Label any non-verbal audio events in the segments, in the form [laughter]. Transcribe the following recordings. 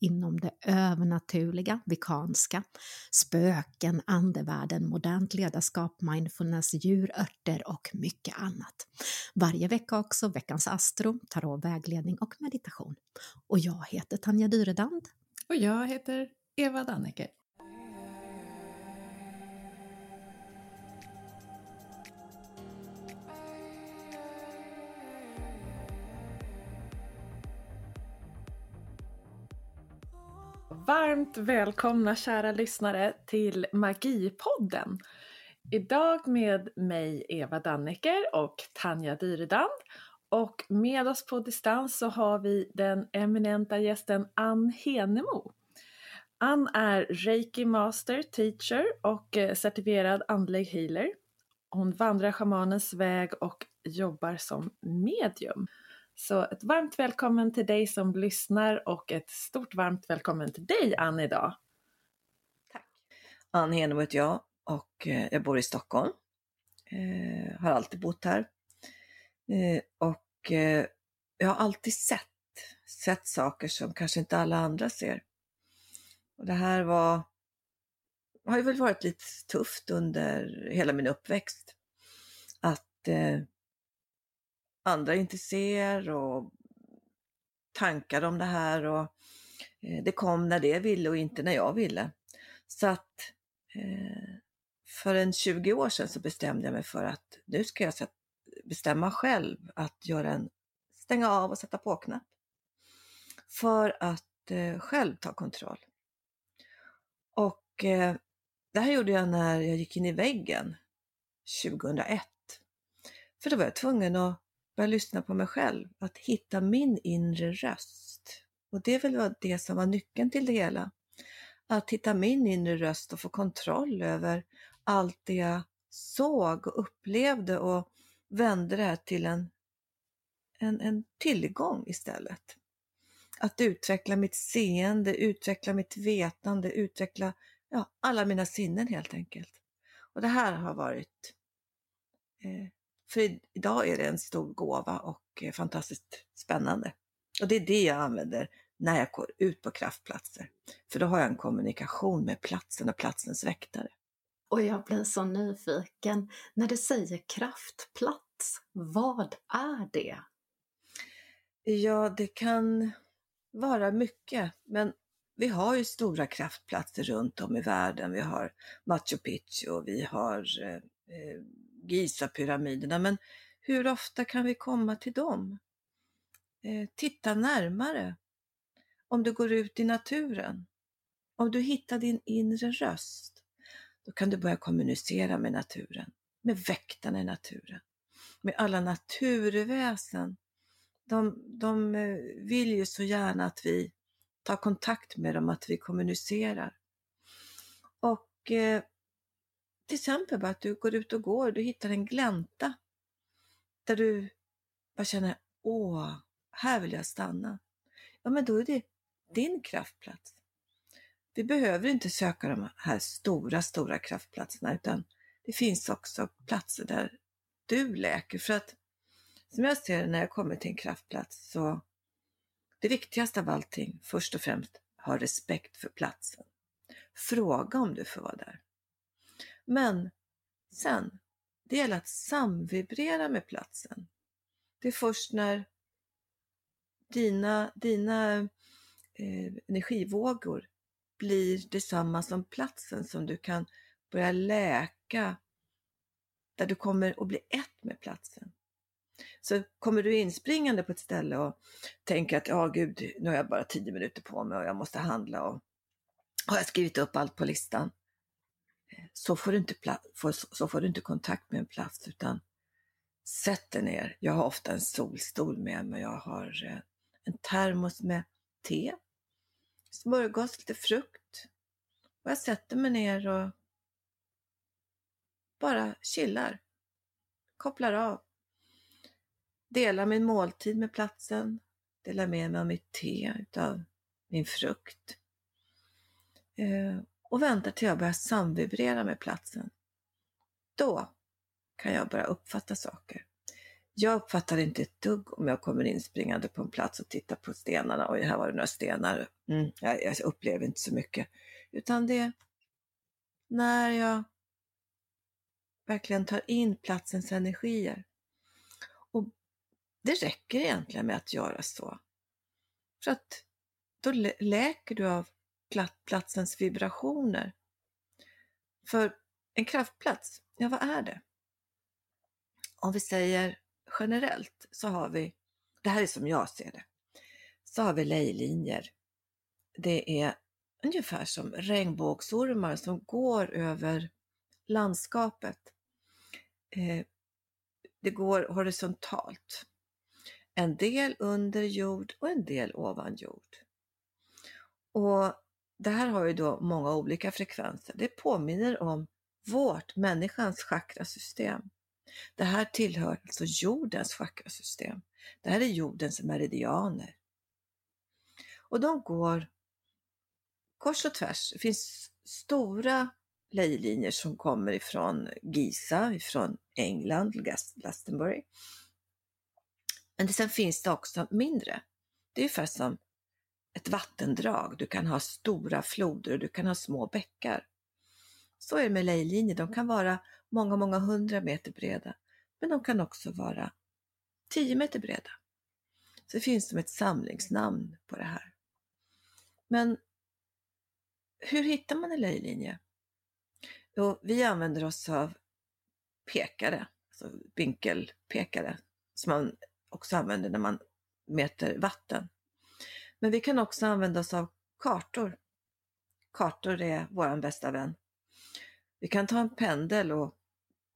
inom det övernaturliga, vikanska, spöken, andevärlden, modernt ledarskap, mindfulness, djur, örter och mycket annat. Varje vecka också veckans astro, tarot, vägledning och meditation. Och jag heter Tanja Dyredand. Och jag heter Eva Danneke. Varmt välkomna kära lyssnare till Magipodden. Idag med mig Eva Dannecker och Tanja Dyredand. Och med oss på distans så har vi den eminenta gästen Ann Henemo. Ann är Reiki Master Teacher och eh, certifierad andlig healer. Hon vandrar shamanens väg och jobbar som medium. Så ett varmt välkommen till dig som lyssnar och ett stort varmt välkommen till dig Ann idag. Tack. Ann Henemo heter jag och eh, jag bor i Stockholm. Eh, har alltid bott här. Eh, och eh, jag har alltid sett, sett saker som kanske inte alla andra ser. Och det här var, har ju väl varit lite tufft under hela min uppväxt. Att eh, andra inte ser och tankar om det här och eh, det kom när det ville och inte när jag ville. Så att eh, för en 20 år sedan så bestämde jag mig för att nu ska jag bestämma själv att göra en stänga av och sätta på-knapp. För att eh, själv ta kontroll. Och det här gjorde jag när jag gick in i väggen 2001. För då var jag tvungen att börja lyssna på mig själv, att hitta min inre röst. Och det är väl det som var nyckeln till det hela. Att hitta min inre röst och få kontroll över allt det jag såg och upplevde och vände det här till en, en, en tillgång istället. Att utveckla mitt seende, utveckla mitt vetande, utveckla ja, alla mina sinnen helt enkelt. Och det här har varit eh, för idag är det en stor gåva och eh, fantastiskt spännande. Och det är det jag använder när jag går ut på kraftplatser. För då har jag en kommunikation med platsen och platsens väktare. Och jag blir så nyfiken, när du säger kraftplats, vad är det? Ja, det kan vara mycket, men vi har ju stora kraftplatser runt om i världen. Vi har Machu Picchu och vi har eh, eh Giza-pyramiderna, men hur ofta kan vi komma till dem? Eh, titta närmare. Om du går ut i naturen, om du hittar din inre röst, då kan du börja kommunicera med naturen, med väktarna i naturen, med alla naturväsen. De, de eh, vill ju så gärna att vi tar kontakt med dem, att vi kommunicerar. Och eh, till exempel bara att du går ut och går, du hittar en glänta där du bara känner, åh, här vill jag stanna. Ja, men då är det din kraftplats. Vi behöver inte söka de här stora, stora kraftplatserna, utan det finns också platser där du läker. För att som jag ser det när jag kommer till en kraftplats så det viktigaste av allting, först och främst, ha respekt för platsen. Fråga om du får vara där. Men sen, det gäller att samvibrera med platsen. Det är först när dina, dina eh, energivågor blir detsamma som platsen som du kan börja läka, där du kommer att bli ett med platsen. Så kommer du inspringande på ett ställe och tänker att, ja gud, nu har jag bara tio minuter på mig och jag måste handla och har jag skrivit upp allt på listan? Så får, du inte så får du inte kontakt med en plats utan sätt dig ner. Jag har ofta en solstol med mig. Jag har eh, en termos med te, smörgås, lite frukt. Och jag sätter mig ner och bara chillar. Kopplar av. delar min måltid med platsen, delar med mig av mitt te, utav min frukt. Eh, och väntar till jag börjar samvibrera med platsen. Då kan jag börja uppfatta saker. Jag uppfattar inte ett dugg om jag kommer inspringande på en plats och tittar på stenarna. Oj, här var det några stenar. Mm, jag, jag upplever inte så mycket. Utan det när jag verkligen tar in platsens energier. Och det räcker egentligen med att göra så. För att då läker du av platsens vibrationer. För en kraftplats, ja vad är det? Om vi säger generellt så har vi, det här är som jag ser det, så har vi lejlinjer. Det är ungefär som regnbågsormar som går över landskapet. Eh, det går horisontalt. En del under jord och en del ovan jord. Och det här har ju då många olika frekvenser. Det påminner om vårt, människans chakrasystem. Det här tillhör alltså jordens chakrasystem. Det här är jordens meridianer. Och de går kors och tvärs. Det finns stora lejlinjer som kommer ifrån Giza, ifrån England, Glastonbury. Men sen finns det också mindre. Det är ungefär som ett vattendrag. Du kan ha stora floder och du kan ha små bäckar. Så är det med lejlinjer. De kan vara många, många hundra meter breda. Men de kan också vara tio meter breda. Så det finns som ett samlingsnamn på det här. Men hur hittar man en lejlinje? Jo, vi använder oss av pekare, alltså vinkelpekare, som man också använder när man mäter vatten. Men vi kan också använda oss av kartor. Kartor är vår bästa vän. Vi kan ta en pendel och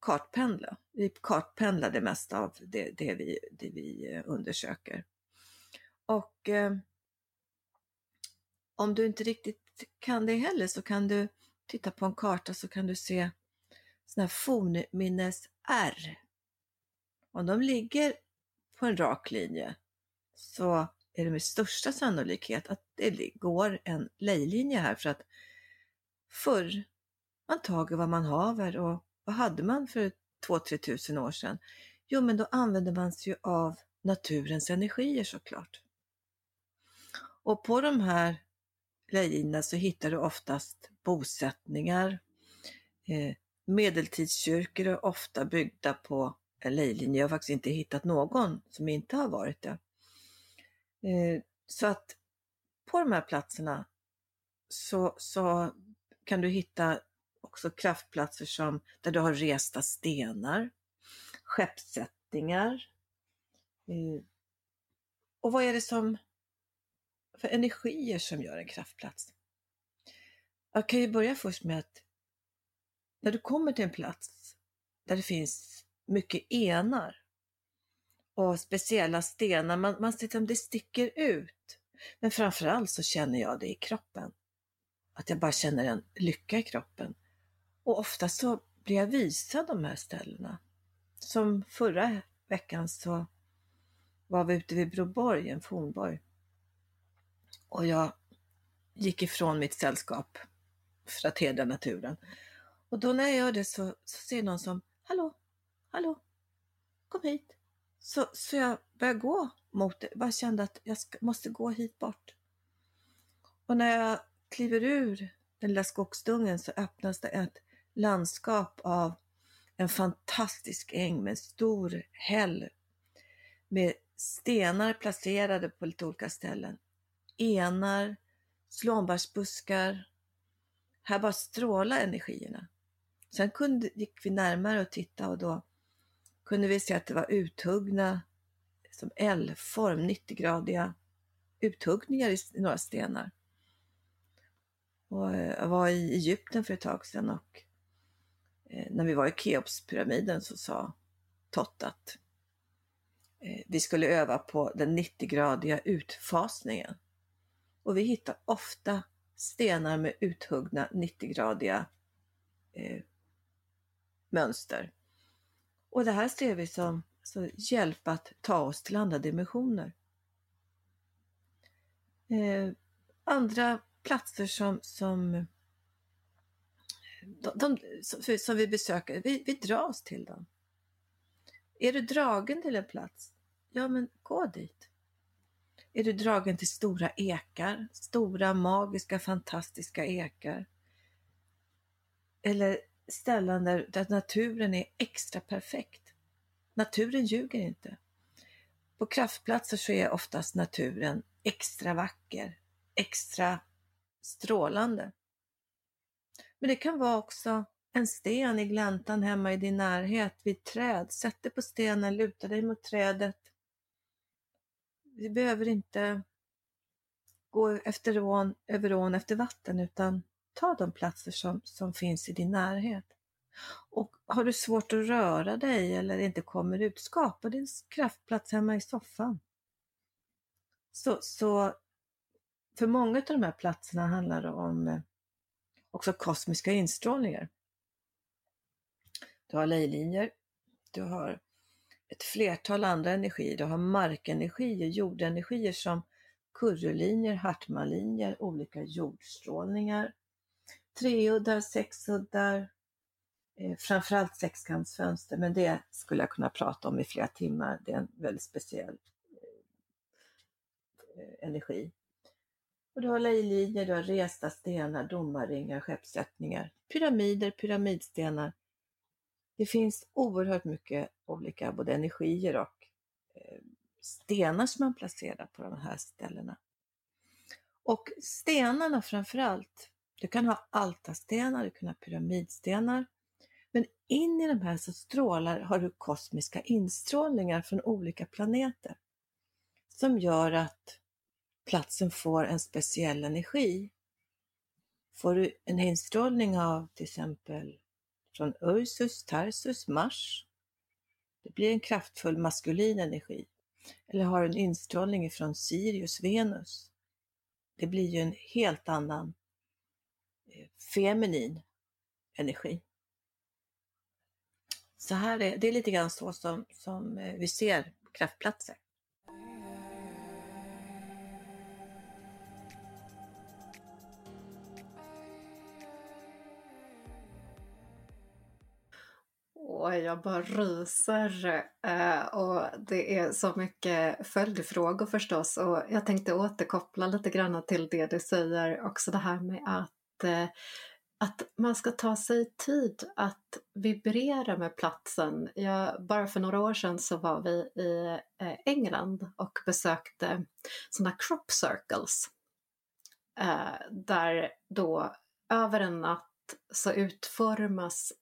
kartpendla. Vi kartpendlar det mesta av det, det, vi, det vi eh, undersöker. Och eh, om du inte riktigt kan det heller så kan du titta på en karta så kan du se sådana här fornminnes-R. Om de ligger på en rak linje så är det med största sannolikhet att det går en lejlinje här för att förr man tager vad man haver och vad hade man för 2-3 tusen år sedan? Jo, men då använde man sig av naturens energier såklart. Och på de här lejorna så hittar du oftast bosättningar. Eh, medeltidskyrkor är ofta byggda på en lejlinje. Jag har faktiskt inte hittat någon som inte har varit det. Eh, så att på de här platserna så, så kan du hitta också kraftplatser som där du har resta stenar, skeppssättningar. Eh, och vad är det som för energier som gör en kraftplats? Jag kan ju börja först med att när du kommer till en plats där det finns mycket enar och speciella stenar, man, man ser att det sticker ut. Men framförallt så känner jag det i kroppen. Att jag bara känner en lycka i kroppen. Och ofta så blir jag visad de här ställena. Som förra veckan så var vi ute vid Broborg, en fornborg. Och jag gick ifrån mitt sällskap för att hedra naturen. Och då när jag gör det så, så ser någon som, hallå, hallå, kom hit. Så, så jag började gå mot det, jag bara kände att jag ska, måste gå hit bort. Och när jag kliver ur den lilla skogsdungen så öppnas det ett landskap av en fantastisk äng med stor häll med stenar placerade på lite olika ställen. Enar, slånbärsbuskar. Här bara strålar energierna. Sen kunde, gick vi närmare och tittade och då kunde vi se att det var uthuggna som L-form, 90-gradiga uthuggningar i några stenar. Och eh, jag var i Egypten för ett tag sedan och eh, när vi var i Keopspyramiden så sa Tott att eh, vi skulle öva på den 90-gradiga utfasningen. Och vi hittar ofta stenar med uthuggna 90-gradiga eh, mönster. Och det här ser vi som, alltså hjälp att ta oss till andra dimensioner. Eh, andra platser som, som, de, de, som, som vi besöker, vi, vi dras till dem. Är du dragen till en plats? Ja, men gå dit. Är du dragen till stora ekar, stora magiska fantastiska ekar? Eller ställen där, där naturen är extra perfekt. Naturen ljuger inte. På kraftplatser så är oftast naturen extra vacker, extra strålande. Men det kan vara också en sten i gläntan hemma i din närhet vid träd. Sätt dig på stenen, luta dig mot trädet. Vi behöver inte gå efter ån, över ån efter vatten utan ta de platser som, som finns i din närhet. Och har du svårt att röra dig eller inte kommer ut, skapa din kraftplats hemma i soffan. Så, så för många av de här platserna handlar det om eh, också kosmiska instrålningar. Du har lejlinjer, du har ett flertal andra energier. Du har markenergier, jordenergier som kurrelinjer, hartmanlinjer, olika jordstrålningar, treuddar, sexuddar, eh, framförallt sexkantsfönster, men det skulle jag kunna prata om i flera timmar. Det är en väldigt speciell eh, energi. Och du har lejlinjer, du har resta stenar, domarringar, skeppssättningar, pyramider, pyramidstenar. Det finns oerhört mycket olika både energier och eh, stenar som man placerar på de här ställena. Och stenarna framförallt, du kan ha altarstenar, du kan ha pyramidstenar. Men in i de här så strålar, har du kosmiska instrålningar från olika planeter som gör att platsen får en speciell energi. Får du en instrålning av till exempel från Ursus, Tarsus, Mars. Det blir en kraftfull maskulin energi. Eller har du en instrålning från Sirius, Venus. Det blir ju en helt annan feminin energi. Så här är det är lite grann så som, som eh, vi ser kraftplatser. och jag bara ryser. Eh, och det är så mycket följdfrågor förstås och jag tänkte återkoppla lite grann till det du säger också det här med att Eh, att man ska ta sig tid att vibrera med platsen. Jag, bara för några år sedan så var vi i eh, England och besökte sådana crop circles. Eh, där då över en natt så utformas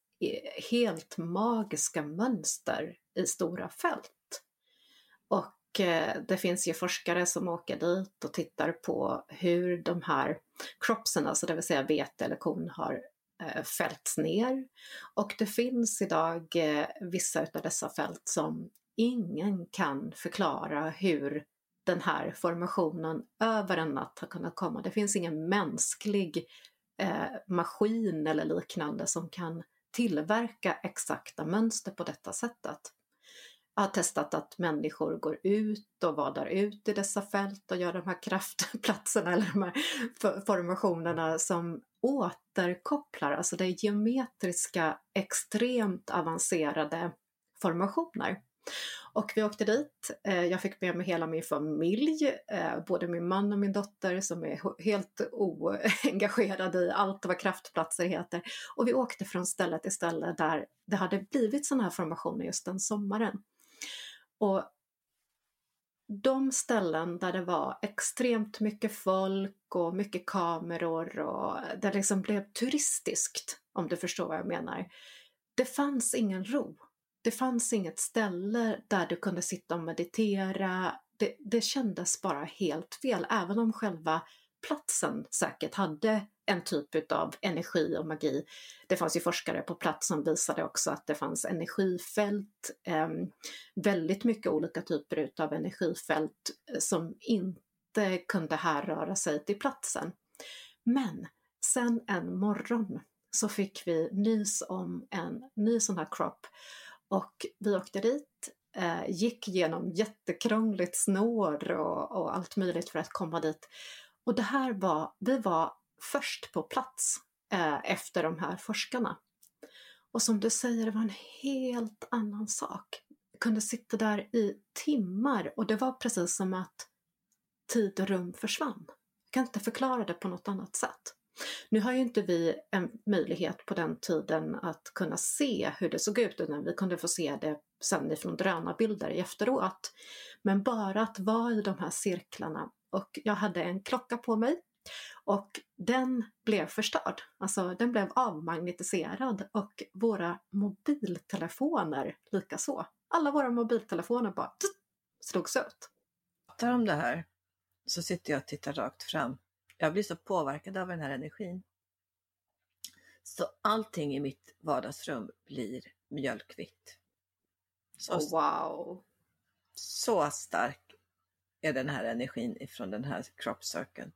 helt magiska mönster i stora fält. Och det finns ju forskare som åker dit och tittar på hur de här cropsen, alltså det vill säga vete eller korn, har eh, fällts ner. Och det finns idag eh, vissa av dessa fält som ingen kan förklara hur den här formationen över en natt har kunnat komma. Det finns ingen mänsklig eh, maskin eller liknande som kan tillverka exakta mönster på detta sättet. Jag har testat att människor går ut och vadar ut i dessa fält och gör de här kraftplatserna eller de här formationerna som återkopplar, alltså det är geometriska, extremt avancerade formationer. Och vi åkte dit. Eh, jag fick med mig hela min familj, eh, både min man och min dotter som är helt oengagerade i allt vad kraftplatser heter. Och vi åkte från ställe till ställe där det hade blivit sådana här formationer just den sommaren. Och de ställen där det var extremt mycket folk och mycket kameror och där det liksom blev turistiskt, om du förstår vad jag menar. Det fanns ingen ro det fanns inget ställe där du kunde sitta och meditera. Det, det kändes bara helt fel, även om själva platsen säkert hade en typ av energi och magi. Det fanns ju forskare på plats som visade också att det fanns energifält, eh, väldigt mycket olika typer av energifält eh, som inte kunde härröra sig till platsen. Men sen en morgon så fick vi nys om en ny sån här crop och vi åkte dit eh, gick genom jättekrångligt snår och, och allt möjligt för att komma dit. Och det här var, vi var först på plats eh, efter de här forskarna. Och som du säger, det var en helt annan sak. Jag kunde sitta där i timmar och det var precis som att tid och rum försvann. Jag kan inte förklara det på något annat sätt. Nu har ju inte vi en möjlighet på den tiden att kunna se hur det såg ut utan vi kunde få se det sen ifrån drönarbilder efteråt. Men bara att vara i de här cirklarna och jag hade en klocka på mig och den blev förstörd, alltså den blev avmagnetiserad och våra mobiltelefoner likaså. Alla våra mobiltelefoner bara slogs ut. Pratar om det här så sitter jag och tittar rakt fram. Jag blir så påverkad av den här energin. Så allting i mitt vardagsrum blir mjölkvitt. Så, oh, wow! Så stark är den här energin ifrån den här kroppscirkeln.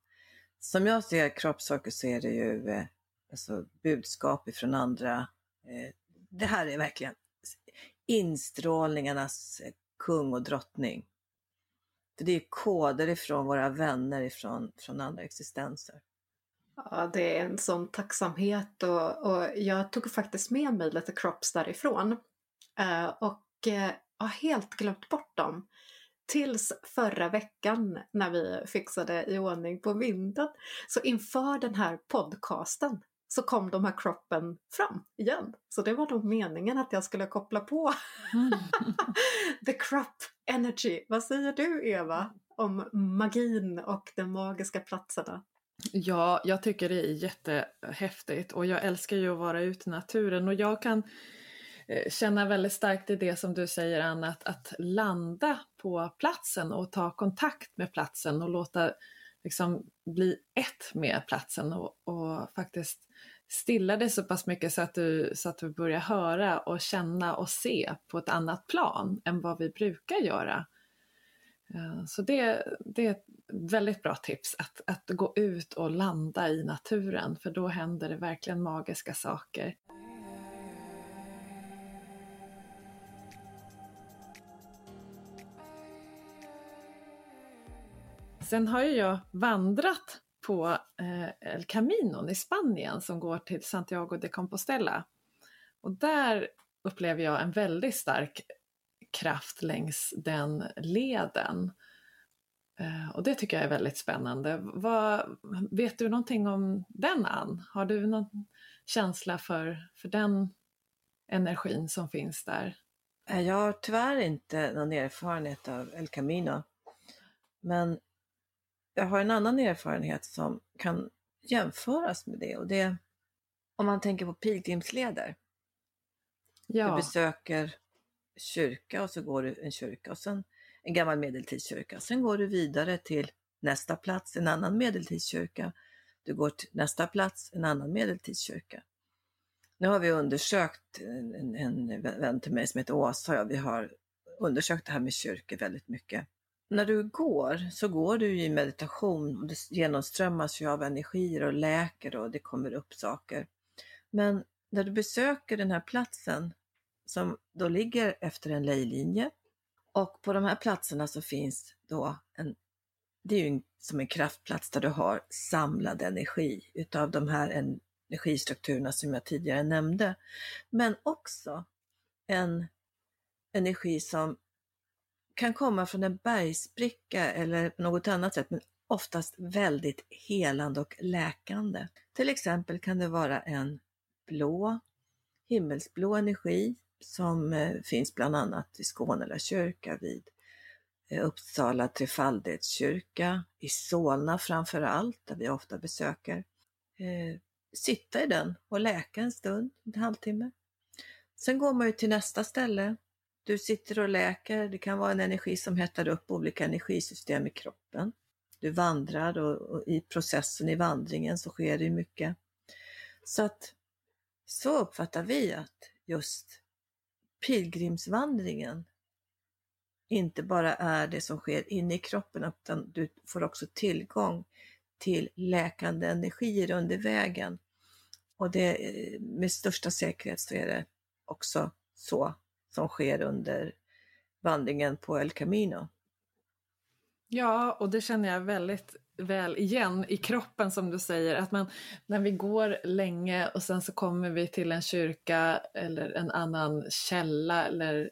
Som jag ser kroppscirkel så är det ju eh, alltså, budskap ifrån andra. Eh, det här är verkligen instrålningarnas kung och drottning. För det är koder ifrån våra vänner ifrån från andra existenser. Ja, det är en sån tacksamhet och, och jag tog faktiskt med mig lite crops därifrån. Eh, och eh, har helt glömt bort dem. Tills förra veckan när vi fixade i ordning på vinden. Så inför den här podcasten så kom de här kroppen fram igen. Så det var då meningen att jag skulle koppla på mm. [laughs] the crop energy. Vad säger du Eva om magin och de magiska platserna? Ja, jag tycker det är jättehäftigt och jag älskar ju att vara ute i naturen och jag kan Eh, känna väldigt starkt i det som du säger Anna, att, att landa på platsen och ta kontakt med platsen och låta liksom bli ett med platsen och, och faktiskt stilla dig så pass mycket så att, du, så att du börjar höra och känna och se på ett annat plan än vad vi brukar göra. Eh, så det, det är ett väldigt bra tips att, att gå ut och landa i naturen för då händer det verkligen magiska saker. Sen har ju jag vandrat på eh, El Camino i Spanien som går till Santiago de Compostela. Och där upplever jag en väldigt stark kraft längs den leden. Eh, och det tycker jag är väldigt spännande. Vad, vet du någonting om den Ann? Har du någon känsla för, för den energin som finns där? Eh, jag har tyvärr inte någon erfarenhet av El Camino. Men jag har en annan erfarenhet som kan jämföras med det och det om man tänker på pilgrimsleder. Ja. Du besöker kyrka och så går du en kyrka och sen en gammal medeltidskyrka. Sen går du vidare till nästa plats, en annan medeltidskyrka. Du går till nästa plats, en annan medeltidskyrka. Nu har vi undersökt, en, en vän till mig som heter Åsa och vi har undersökt det här med kyrkor väldigt mycket när du går så går du i meditation och det genomströmmas ju av energier och läker och det kommer upp saker. Men när du besöker den här platsen som då ligger efter en lejlinje och på de här platserna så finns då en, det är ju som en kraftplats där du har samlad energi utav de här energistrukturerna som jag tidigare nämnde. Men också en energi som kan komma från en bergsbricka eller på något annat sätt, men oftast väldigt helande och läkande. Till exempel kan det vara en blå, himmelsblå energi som eh, finns bland annat i Skånela kyrka vid eh, Uppsala trefaldighetskyrka, i Solna framför allt, där vi ofta besöker. Eh, sitta i den och läka en stund, en halvtimme. Sen går man ju till nästa ställe du sitter och läker, det kan vara en energi som hettar upp olika energisystem i kroppen. Du vandrar och, och i processen i vandringen så sker det mycket. Så att så uppfattar vi att just pilgrimsvandringen inte bara är det som sker inne i kroppen utan du får också tillgång till läkande energier under vägen. Och det, eh, med största säkerhet så är det också så som sker under vandringen på El Camino. Ja, och det känner jag väldigt väl igen i kroppen som du säger, att man, när vi går länge och sen så kommer vi till en kyrka eller en annan källa eller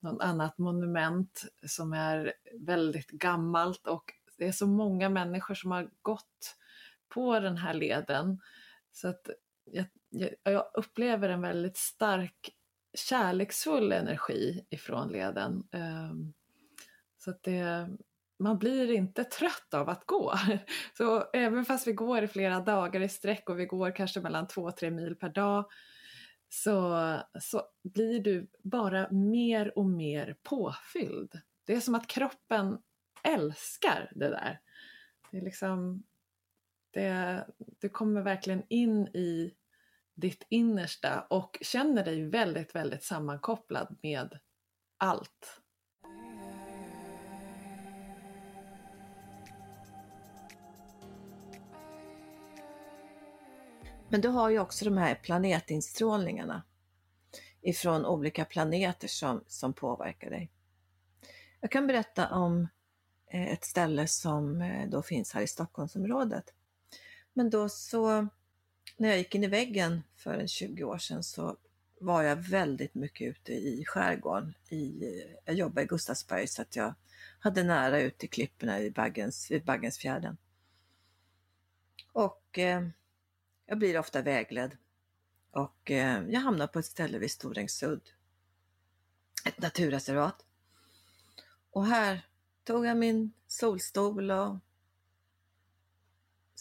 något annat monument som är väldigt gammalt och det är så många människor som har gått på den här leden. Så att jag, jag, jag upplever en väldigt stark kärleksfull energi ifrån leden. Ehm, så att det, man blir inte trött av att gå. [laughs] Så även fast vi går i flera dagar i sträck och vi går kanske mellan två och tre mil per dag så, så blir du bara mer och mer påfylld. Det är som att kroppen älskar det där. Det är liksom, det, du kommer verkligen in i ditt innersta och känner dig väldigt, väldigt sammankopplad med allt. Men du har ju också de här planetinstrålningarna ifrån olika planeter som, som påverkar dig. Jag kan berätta om eh, ett ställe som eh, då finns här i Stockholmsområdet. Men då så, när jag gick in i väggen för en 20 år sedan så var jag väldigt mycket ute i skärgården. I, jag jobbade i Gustavsberg så att jag hade nära ut till klipporna i Baggens, vid Baggensfjärden. Och eh, jag blir ofta vägledd och eh, jag hamnar på ett ställe vid Storängsudd. Ett naturreservat. Och här tog jag min solstol och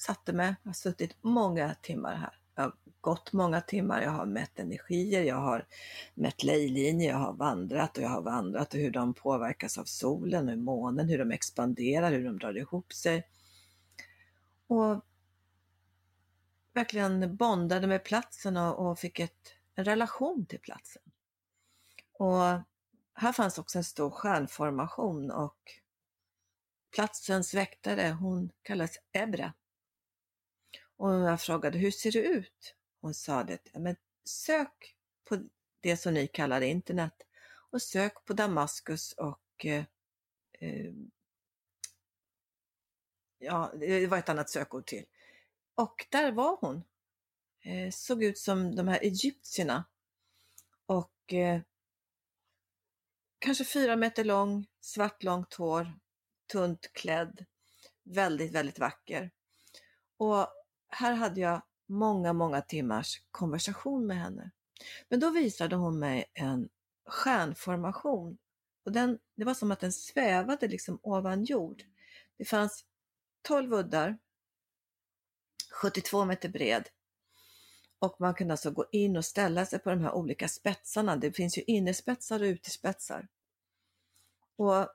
satte mig. Jag har suttit många timmar här. Jag har gått många timmar, jag har mätt energier, jag har mätt lejlinjer, jag har vandrat och jag har vandrat och hur de påverkas av solen och månen, hur de expanderar, hur de drar ihop sig. Och verkligen bondade med platsen och, och fick ett, en relation till platsen. Och här fanns också en stor stjärnformation och platsens väktare, hon kallas Ebra. Och jag frågade, hur ser det ut? Hon sa det, men sök på det som ni kallar internet och sök på Damaskus och eh, eh, ja, det var ett annat sökord till. Och där var hon. Eh, såg ut som de här egyptierna. Och eh, kanske fyra meter lång, svart långt hår, tunt klädd, väldigt, väldigt vacker. Och här hade jag många, många timmars konversation med henne. Men då visade hon mig en stjärnformation och den, det var som att den svävade liksom ovan jord. Det fanns 12 uddar 72 meter bred. Och man kunde alltså gå in och ställa sig på de här olika spetsarna. Det finns ju innerspetsar och utespetsar. Och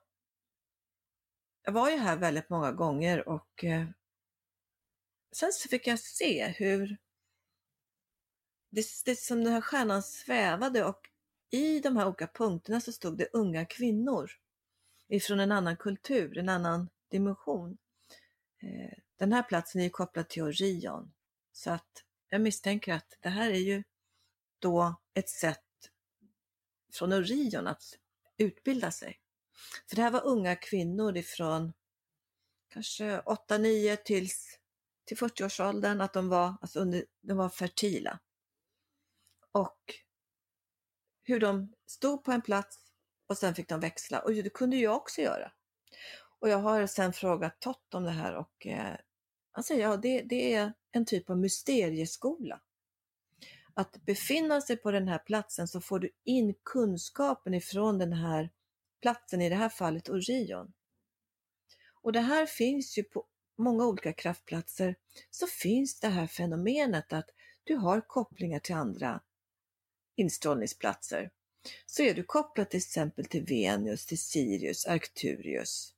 jag var ju här väldigt många gånger och eh, sen så fick jag se hur det, det som den här stjärnan svävade och i de här olika punkterna så stod det unga kvinnor ifrån en annan kultur, en annan dimension. Eh, den här platsen är ju kopplad till Orion. Så att jag misstänker att det här är ju då ett sätt från Orion att utbilda sig. För det här var unga kvinnor ifrån kanske 8-9 tills till 40-årsåldern, att de var, alltså under, de var fertila. Och hur de stod på en plats och sen fick de växla. Och det kunde jag också göra. Och jag har sen frågat Tott om det här och eh, han säger ja, det, det är en typ av mysterieskola. Att befinna sig på den här platsen så får du in kunskapen ifrån den här platsen, i det här fallet Orion. Och det här finns ju på många olika kraftplatser, så finns det här fenomenet att du har kopplingar till andra instrålningsplatser. Så är du kopplad till exempel till Venus, till Sirius, Arcturius,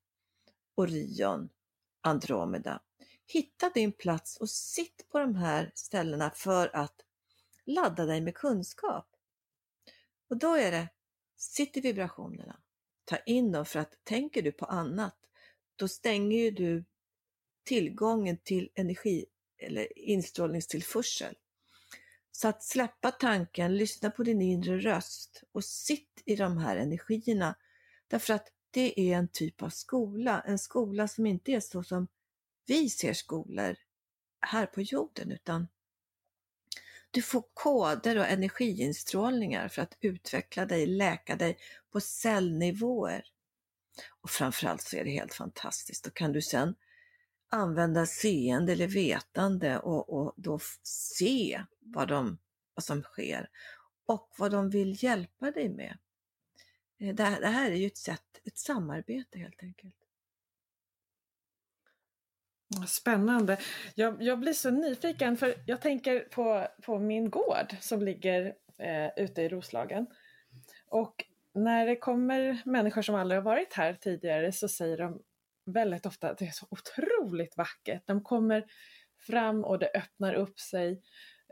Orion, Andromeda. Hitta din plats och sitt på de här ställena för att ladda dig med kunskap. Och då är det, sitt i vibrationerna. Ta in dem för att tänker du på annat, då stänger ju du tillgången till energi eller instrålningstillförsel. Så att släppa tanken, lyssna på din inre röst och sitt i de här energierna Därför att det är en typ av skola, en skola som inte är så som vi ser skolor här på jorden, utan du får koder och energiinstrålningar för att utveckla dig, läka dig på cellnivåer. Och framförallt så är det helt fantastiskt. Då kan du sen använda seende eller vetande och, och då se vad, de, vad som sker och vad de vill hjälpa dig med. Eh, det här, det här är ju ett sätt, ett samarbete helt enkelt. Spännande. Jag, jag, blir så nyfiken för jag tänker på, på min gård som ligger eh, ute i Roslagen. Och när det kommer människor som aldrig har varit här tidigare så säger de väldigt ofta att det är så otroligt vackert. De kommer fram och det öppnar upp sig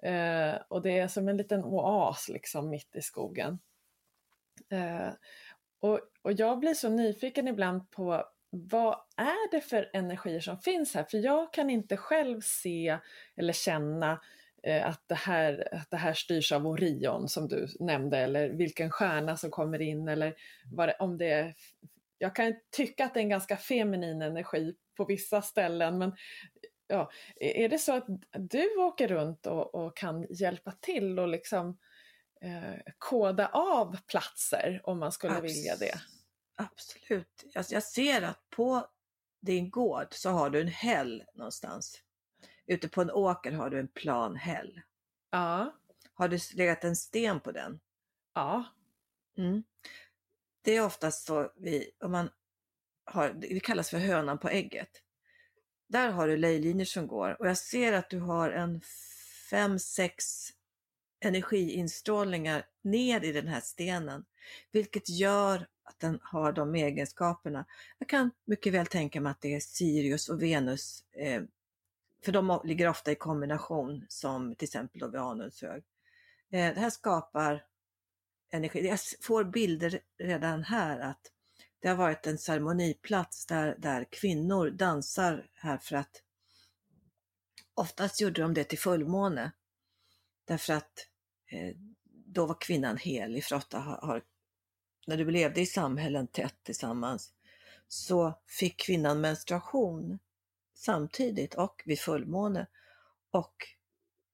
eh, och det är som en liten oas liksom mitt i skogen. Eh, och, och jag blir så nyfiken ibland på vad är det för energier som finns här? För jag kan inte själv se eller känna eh, att, det här, att det här styrs av Orion som du nämnde eller vilken stjärna som kommer in eller vad det, om det är jag kan tycka att det är en ganska feminin energi på vissa ställen men ja, är det så att du åker runt och, och kan hjälpa till och liksom eh, koda av platser om man skulle Abs vilja det? Absolut. Jag, jag ser att på din gård så har du en häll någonstans. Ute på en åker har du en plan häll. Ja. Har du legat en sten på den? Ja. Mm. Det är oftast så vi, om man har, det kallas för hönan på ägget. Där har du lejlinjer som går och jag ser att du har en fem, sex energiinstrålningar ner i den här stenen, vilket gör att den har de egenskaperna. Jag kan mycket väl tänka mig att det är Sirius och Venus, eh, för de ligger ofta i kombination som till exempel då vid Anundshög. Eh, det här skapar energi. Jag får bilder redan här att det har varit en ceremoniplats där, där kvinnor dansar här för att oftast gjorde de det till fullmåne. Därför att eh, då var kvinnan helig för ofta har, har när du levde i samhällen tätt tillsammans så fick kvinnan menstruation samtidigt och vid fullmåne. Och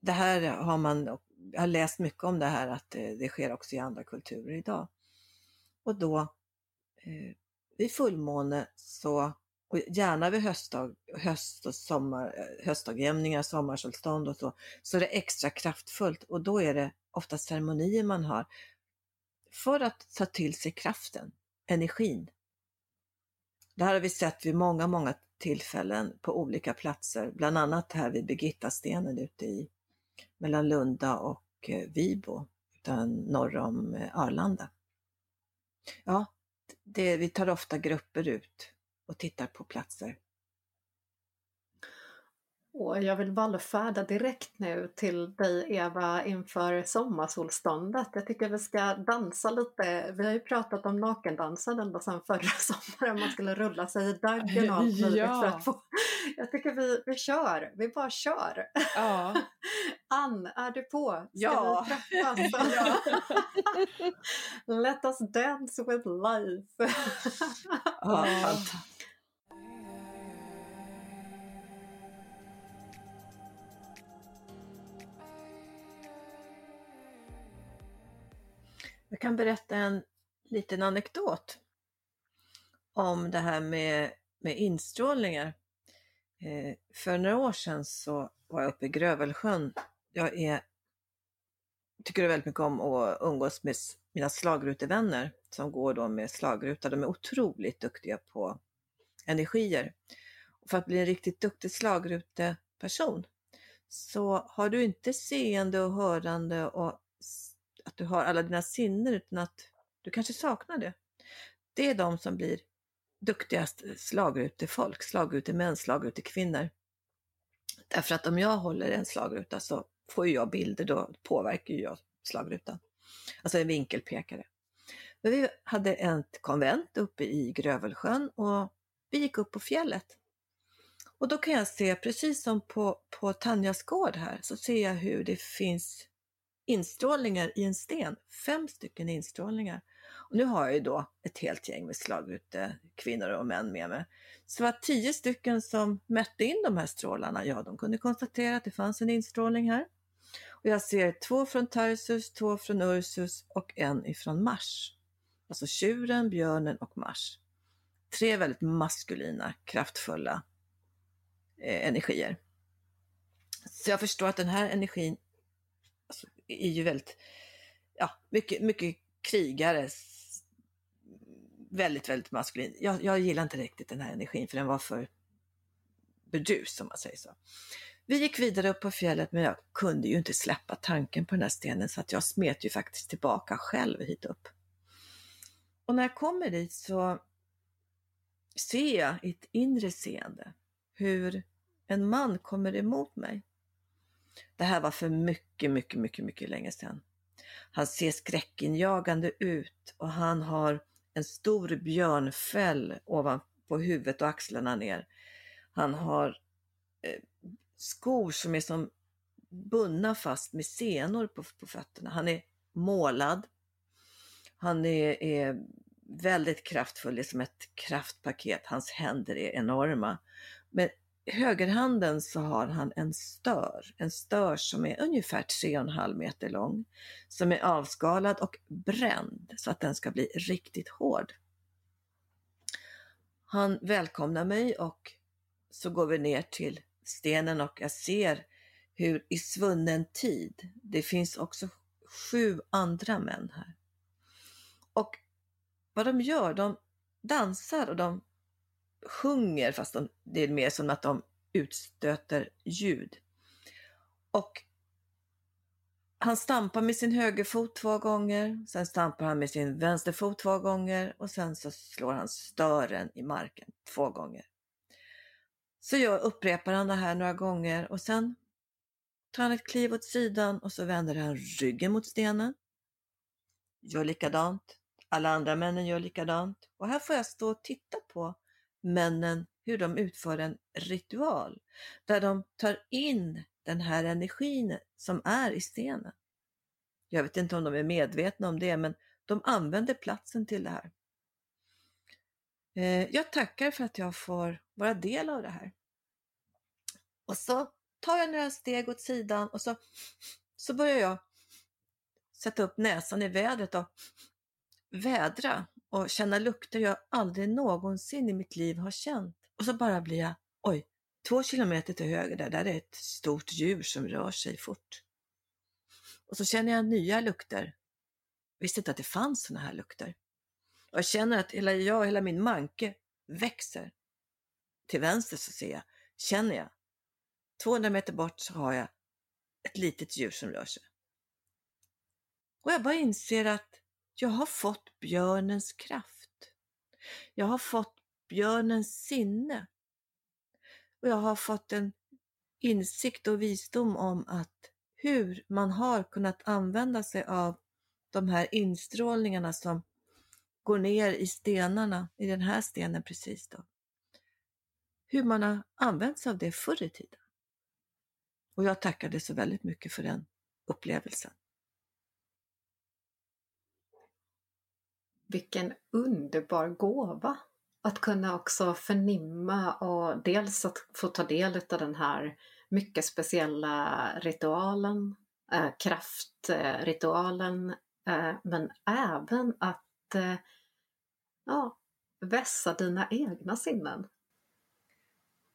det här har man, jag har läst mycket om det här att eh, det sker också i andra kulturer idag. Och då eh, vid fullmåne så, och gärna vid höstdag, höst och sommar, eh, höstdagjämningar, sommarsolstånd och så, så är det extra kraftfullt och då är det ofta ceremonier man har för att ta till sig kraften, energin. Det här har vi sett vid många, många tillfällen på olika platser, bland annat här vid Birgittastenen ute i mellan Lunda och eh, Vibo, utan norr om eh, Arlanda. Ja, det, vi tar ofta grupper ut och tittar på platser och jag vill vallfärda direkt nu till dig Eva inför sommarsolståndet. Jag tycker vi ska dansa lite. Vi har ju pratat om nakendansen ända sedan förra [laughs] sommaren. Man skulle rulla sig i daggen och allt [laughs] möjligt. Ja. Få... Jag tycker vi, vi kör, vi bara kör. Ja. [laughs] Ann, är du på? Ska ja. vi träffas? ja. Let us dance with life. ja. Jag kan berätta en liten anekdot om det här med, med instrålningar. Eh, för några år sedan så var jag uppe i Grövelsjön. Jag är, tycker väldigt mycket om att umgås med mina slagrutevänner som går då med slagruta. De är otroligt duktiga på energier. Och för att bli en riktigt duktig slagruteperson så har du inte seende och hörande och att du har alla dina sinnen utan att du kanske saknar det. Det är de som blir duktigast eh, slagrutefolk, slagrutemän, slagrutekvinnor. Därför att om jag håller en slagruta så får jag bilder, då påverkar jag slagrutan. Alltså en vinkelpekare. Men vi hade ett konvent uppe i Grövelsjön och vi gick upp på fjället. Och då kan jag se, precis som på, på Tanjas gård här, så ser jag hur det finns instrålningar i en sten, fem stycken instrålningar. nu har jag ju då ett helt gäng med slagrute kvinnor och män med mig. Så det var tio stycken som mätte in de här strålarna. Ja, de kunde konstatera att det fanns en instrålning här. Och jag ser två från Tarsus, två från Ursus och en ifrån Mars. Alltså tjuren, björnen och Mars. Tre väldigt maskulina, kraftfulla eh, energier. Så jag förstår att den här energin är ju väldigt, ja, mycket, mycket krigare. Väldigt, väldigt maskulin. Jag, jag gillar inte riktigt den här energin för den var för burdus om man säger så. Vi gick vidare upp på fjället men jag kunde ju inte släppa tanken på den här stenen så att jag smet ju faktiskt tillbaka själv hit upp. Och när jag kommer dit så ser jag i ett inre seende hur en man kommer emot mig. Det här var för mycket, mycket, mycket, mycket länge sedan. Han ser skräckinjagande ut och han har en stor björnfäll ovanpå huvudet och axlarna ner. Han har eh, skor som är som bundna fast med senor på, på fötterna. Han är målad. Han är, är väldigt kraftfull, det är som ett kraftpaket. Hans händer är enorma. Men högerhanden så har han en stör, en stör som är ungefär 3,5 meter lång, som är avskalad och bränd så att den ska bli riktigt hård. Han välkomnar mig och så går vi ner till stenen och jag ser hur i svunnen tid, det finns också sju andra män här. Och vad de gör, de dansar och de sjunger fast de, det är mer som att de utstöter ljud. Och han stampar med sin högerfot två gånger, sen stampar han med sin vänsterfot två gånger och sen så slår han stören i marken två gånger. Så jag upprepar han det här några gånger och sen tar han ett kliv åt sidan och så vänder han ryggen mot stenen. Gör likadant. Alla andra männen gör likadant. Och här får jag stå och titta på männen hur de utför en ritual där de tar in den här energin som är i stenen. Jag vet inte om de är medvetna om det, men de använder platsen till det här. Eh, jag tackar för att jag får vara del av det här. Och så tar jag några steg åt sidan och så, så börjar jag sätta upp näsan i vädret och vädra och känna lukter jag aldrig någonsin i mitt liv har känt. Och så bara blir jag, oj, två kilometer till höger där, där är ett stort djur som rör sig fort. Och så känner jag nya lukter. Jag visste inte att det fanns sådana här lukter. Och jag känner att hela jag, hela min manke växer. Till vänster så ser jag, känner jag, 200 meter bort så har jag ett litet djur som rör sig. Och jag bara inser att jag har fått björnens kraft. Jag har fått björnens sinne. Och jag har fått en insikt och visdom om att hur man har kunnat använda sig av de här instrålningarna som går ner i stenarna, i den här stenen precis då. Hur man har använt sig av det förr i tiden. Och jag tackade så väldigt mycket för den upplevelsen. Vilken underbar gåva! Att kunna också förnimma och dels att få ta del av den här mycket speciella ritualen, äh, kraftritualen, äh, men även att äh, ja, vässa dina egna sinnen.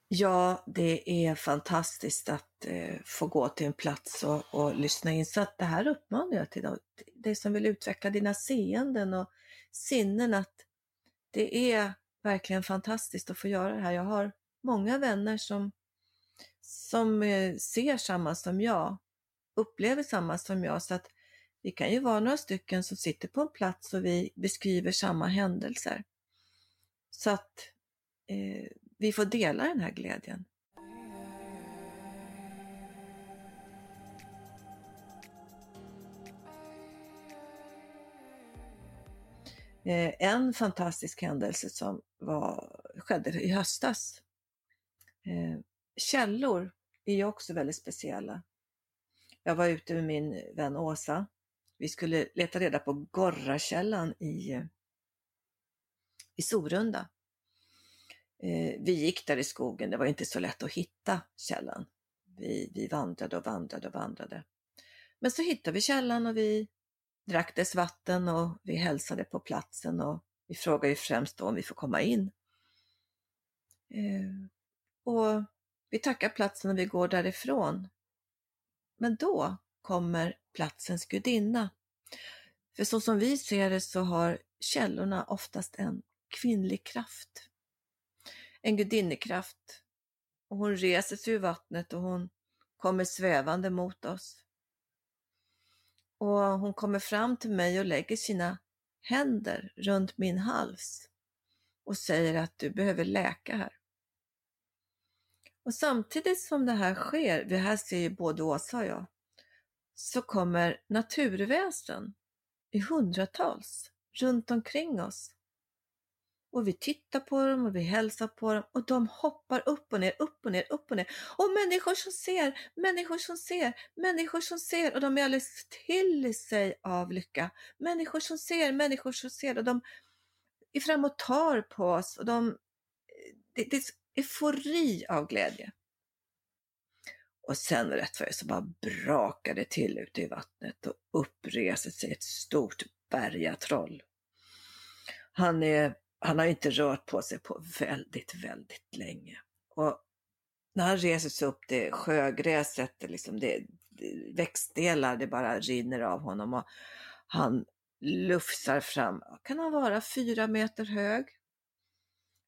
Ja, det är fantastiskt att eh, få gå till en plats och, och, lyssna in. Så att det här uppmanar jag till dig som vill utveckla dina seenden och sinnen att det är verkligen fantastiskt att få göra det här. Jag har många vänner som, som eh, ser samma som jag, upplever samma som jag, så att vi kan ju vara några stycken som sitter på en plats och vi beskriver samma händelser. Så att eh, vi får dela den här glädjen. Eh, en fantastisk händelse som var, skedde i höstas. Eh, källor är ju också väldigt speciella. Jag var ute med min vän Åsa Vi skulle leta reda på Gorrakällan i, i Sorunda. Eh, vi gick där i skogen, det var inte så lätt att hitta källan. Vi, vi vandrade och vandrade och vandrade. Men så hittade vi källan och vi drack dess vatten och vi hälsade på platsen och vi frågade ju främst om vi får komma in. Eh, och vi tackar platsen och vi går därifrån. Men då kommer platsens gudinna. För så som vi ser det så har källorna oftast en kvinnlig kraft. En gudinnekraft. Och hon reser sig ur vattnet och hon kommer svävande mot oss. Och hon kommer fram till mig och lägger sina händer runt min hals och säger att du behöver läka här. Och samtidigt som det här sker, det här ser ju både Åsa och jag, så kommer naturväsen i hundratals runt omkring oss. Och vi tittar på dem och vi hälsar på dem och de hoppar upp och ner, upp och ner, upp och ner. Och människor som ser, människor som ser, människor som ser och de är alldeles till sig av lycka. Människor som ser, människor som ser och de är fram och tar på oss och de, det, det är eufori av glädje. Och sen rätt vad det så bara brakar det till ute i vattnet och uppreser sig ett stort bergatroll. Han, är, han har inte rört på sig på väldigt, väldigt länge. Och när han reser sig upp, det sjögräset, det, liksom, det, det växtdelar, det bara rinner av honom och han lufsar fram. Kan han vara fyra meter hög?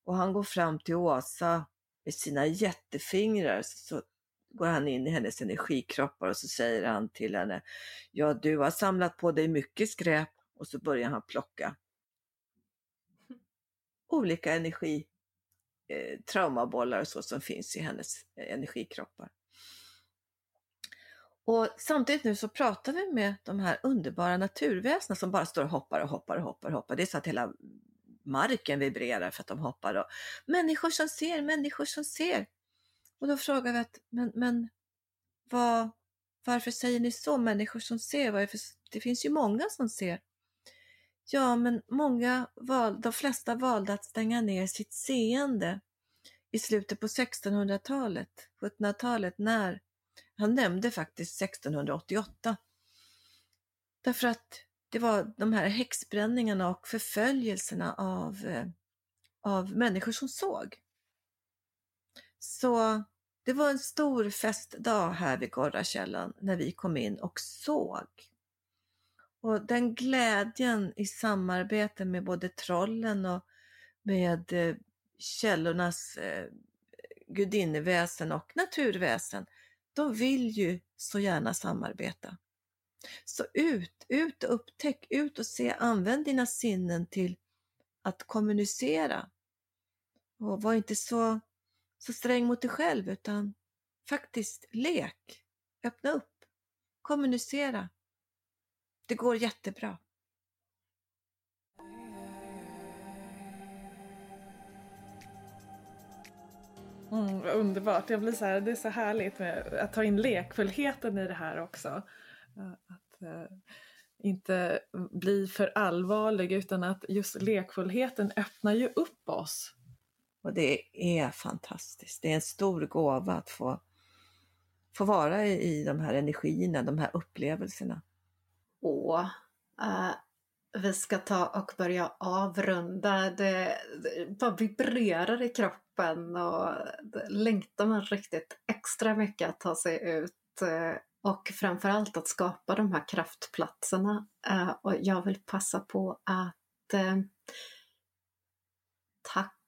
Och han går fram till Åsa med sina jättefingrar så går han in i hennes energikroppar och så säger han till henne, ja du har samlat på dig mycket skräp och så börjar han plocka olika energi, eh, traumabollar och så som finns i hennes eh, energikroppar. Och samtidigt nu så pratar vi med de här underbara naturväsena som bara står och hoppar och hoppar och hoppar och hoppar. Det är så att hela marken vibrerar för att de hoppar. Och människor som ser, människor som ser. Och då frågar vi att, men, men vad, varför säger ni så, människor som ser? Varför, det finns ju många som ser. Ja, men många val, de flesta valde att stänga ner sitt seende i slutet på 1600-talet, 1700-talet, när han nämnde faktiskt 1688. Därför att det var de här häxbränningarna och förföljelserna av, eh, av människor som såg. Så det var en stor festdag här vid Gorrakällan när vi kom in och såg. Och den glädjen i samarbete med både trollen och med eh, källornas eh, gudinneväsen och naturväsen, de vill ju så gärna samarbeta. Så ut, ut och upptäck, ut och se, använd dina sinnen till att kommunicera. Och var inte så, så sträng mot dig själv utan faktiskt lek, öppna upp, kommunicera. Det går jättebra. Mm, underbart, jag blir så här, det är så härligt med att ta in lekfullheten i det här också. Att eh, inte bli för allvarlig utan att just lekfullheten öppnar ju upp oss. Och det är fantastiskt. Det är en stor gåva att få, få vara i, i de här energierna, de här upplevelserna. Och eh, uh, vi ska ta och börja avrunda. Det, det bara vibrerar i kroppen och längtar man riktigt extra mycket att ta sig ut eh, och framförallt att skapa de här kraftplatserna. Eh, och jag vill passa på att uh,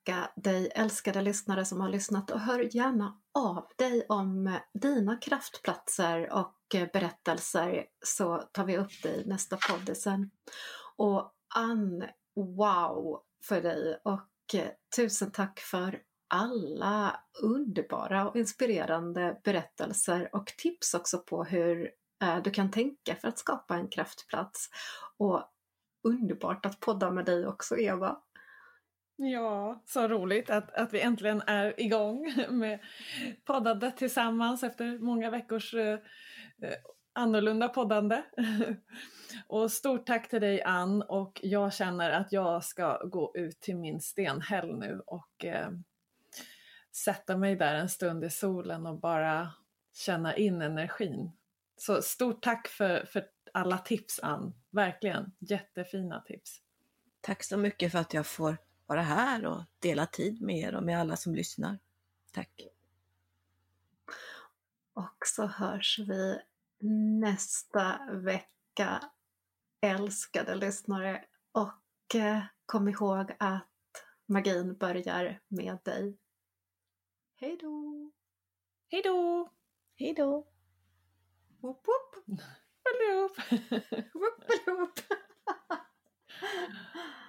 tacka dig älskade lyssnare som har lyssnat och hör gärna av dig om dina kraftplatser och berättelser så tar vi upp det i nästa podd sen. Och Ann, wow för dig och tusen tack för alla underbara och inspirerande berättelser och tips också på hur eh, du kan tänka för att skapa en kraftplats. Och underbart att podda med dig också Eva. Ja, så roligt att, att vi äntligen är igång med poddandet tillsammans efter många veckors eh, eh annorlunda poddande. [laughs] och stort tack till dig Ann och jag känner att jag ska gå ut till min stenhäll nu och eh, sätta mig där en stund i solen och bara känna in energin. Så stort tack för, för alla tips Ann, verkligen jättefina tips. Tack så mycket för att jag får vara här och dela tid med er och med alla som lyssnar. Tack! Och så hörs vi nästa vecka, älskade lyssnare. Och eh, kom ihåg att magin börjar med dig. Hej då! Hej då! Hej då! Woop woop! Balloop. [laughs] Woop woop! [laughs]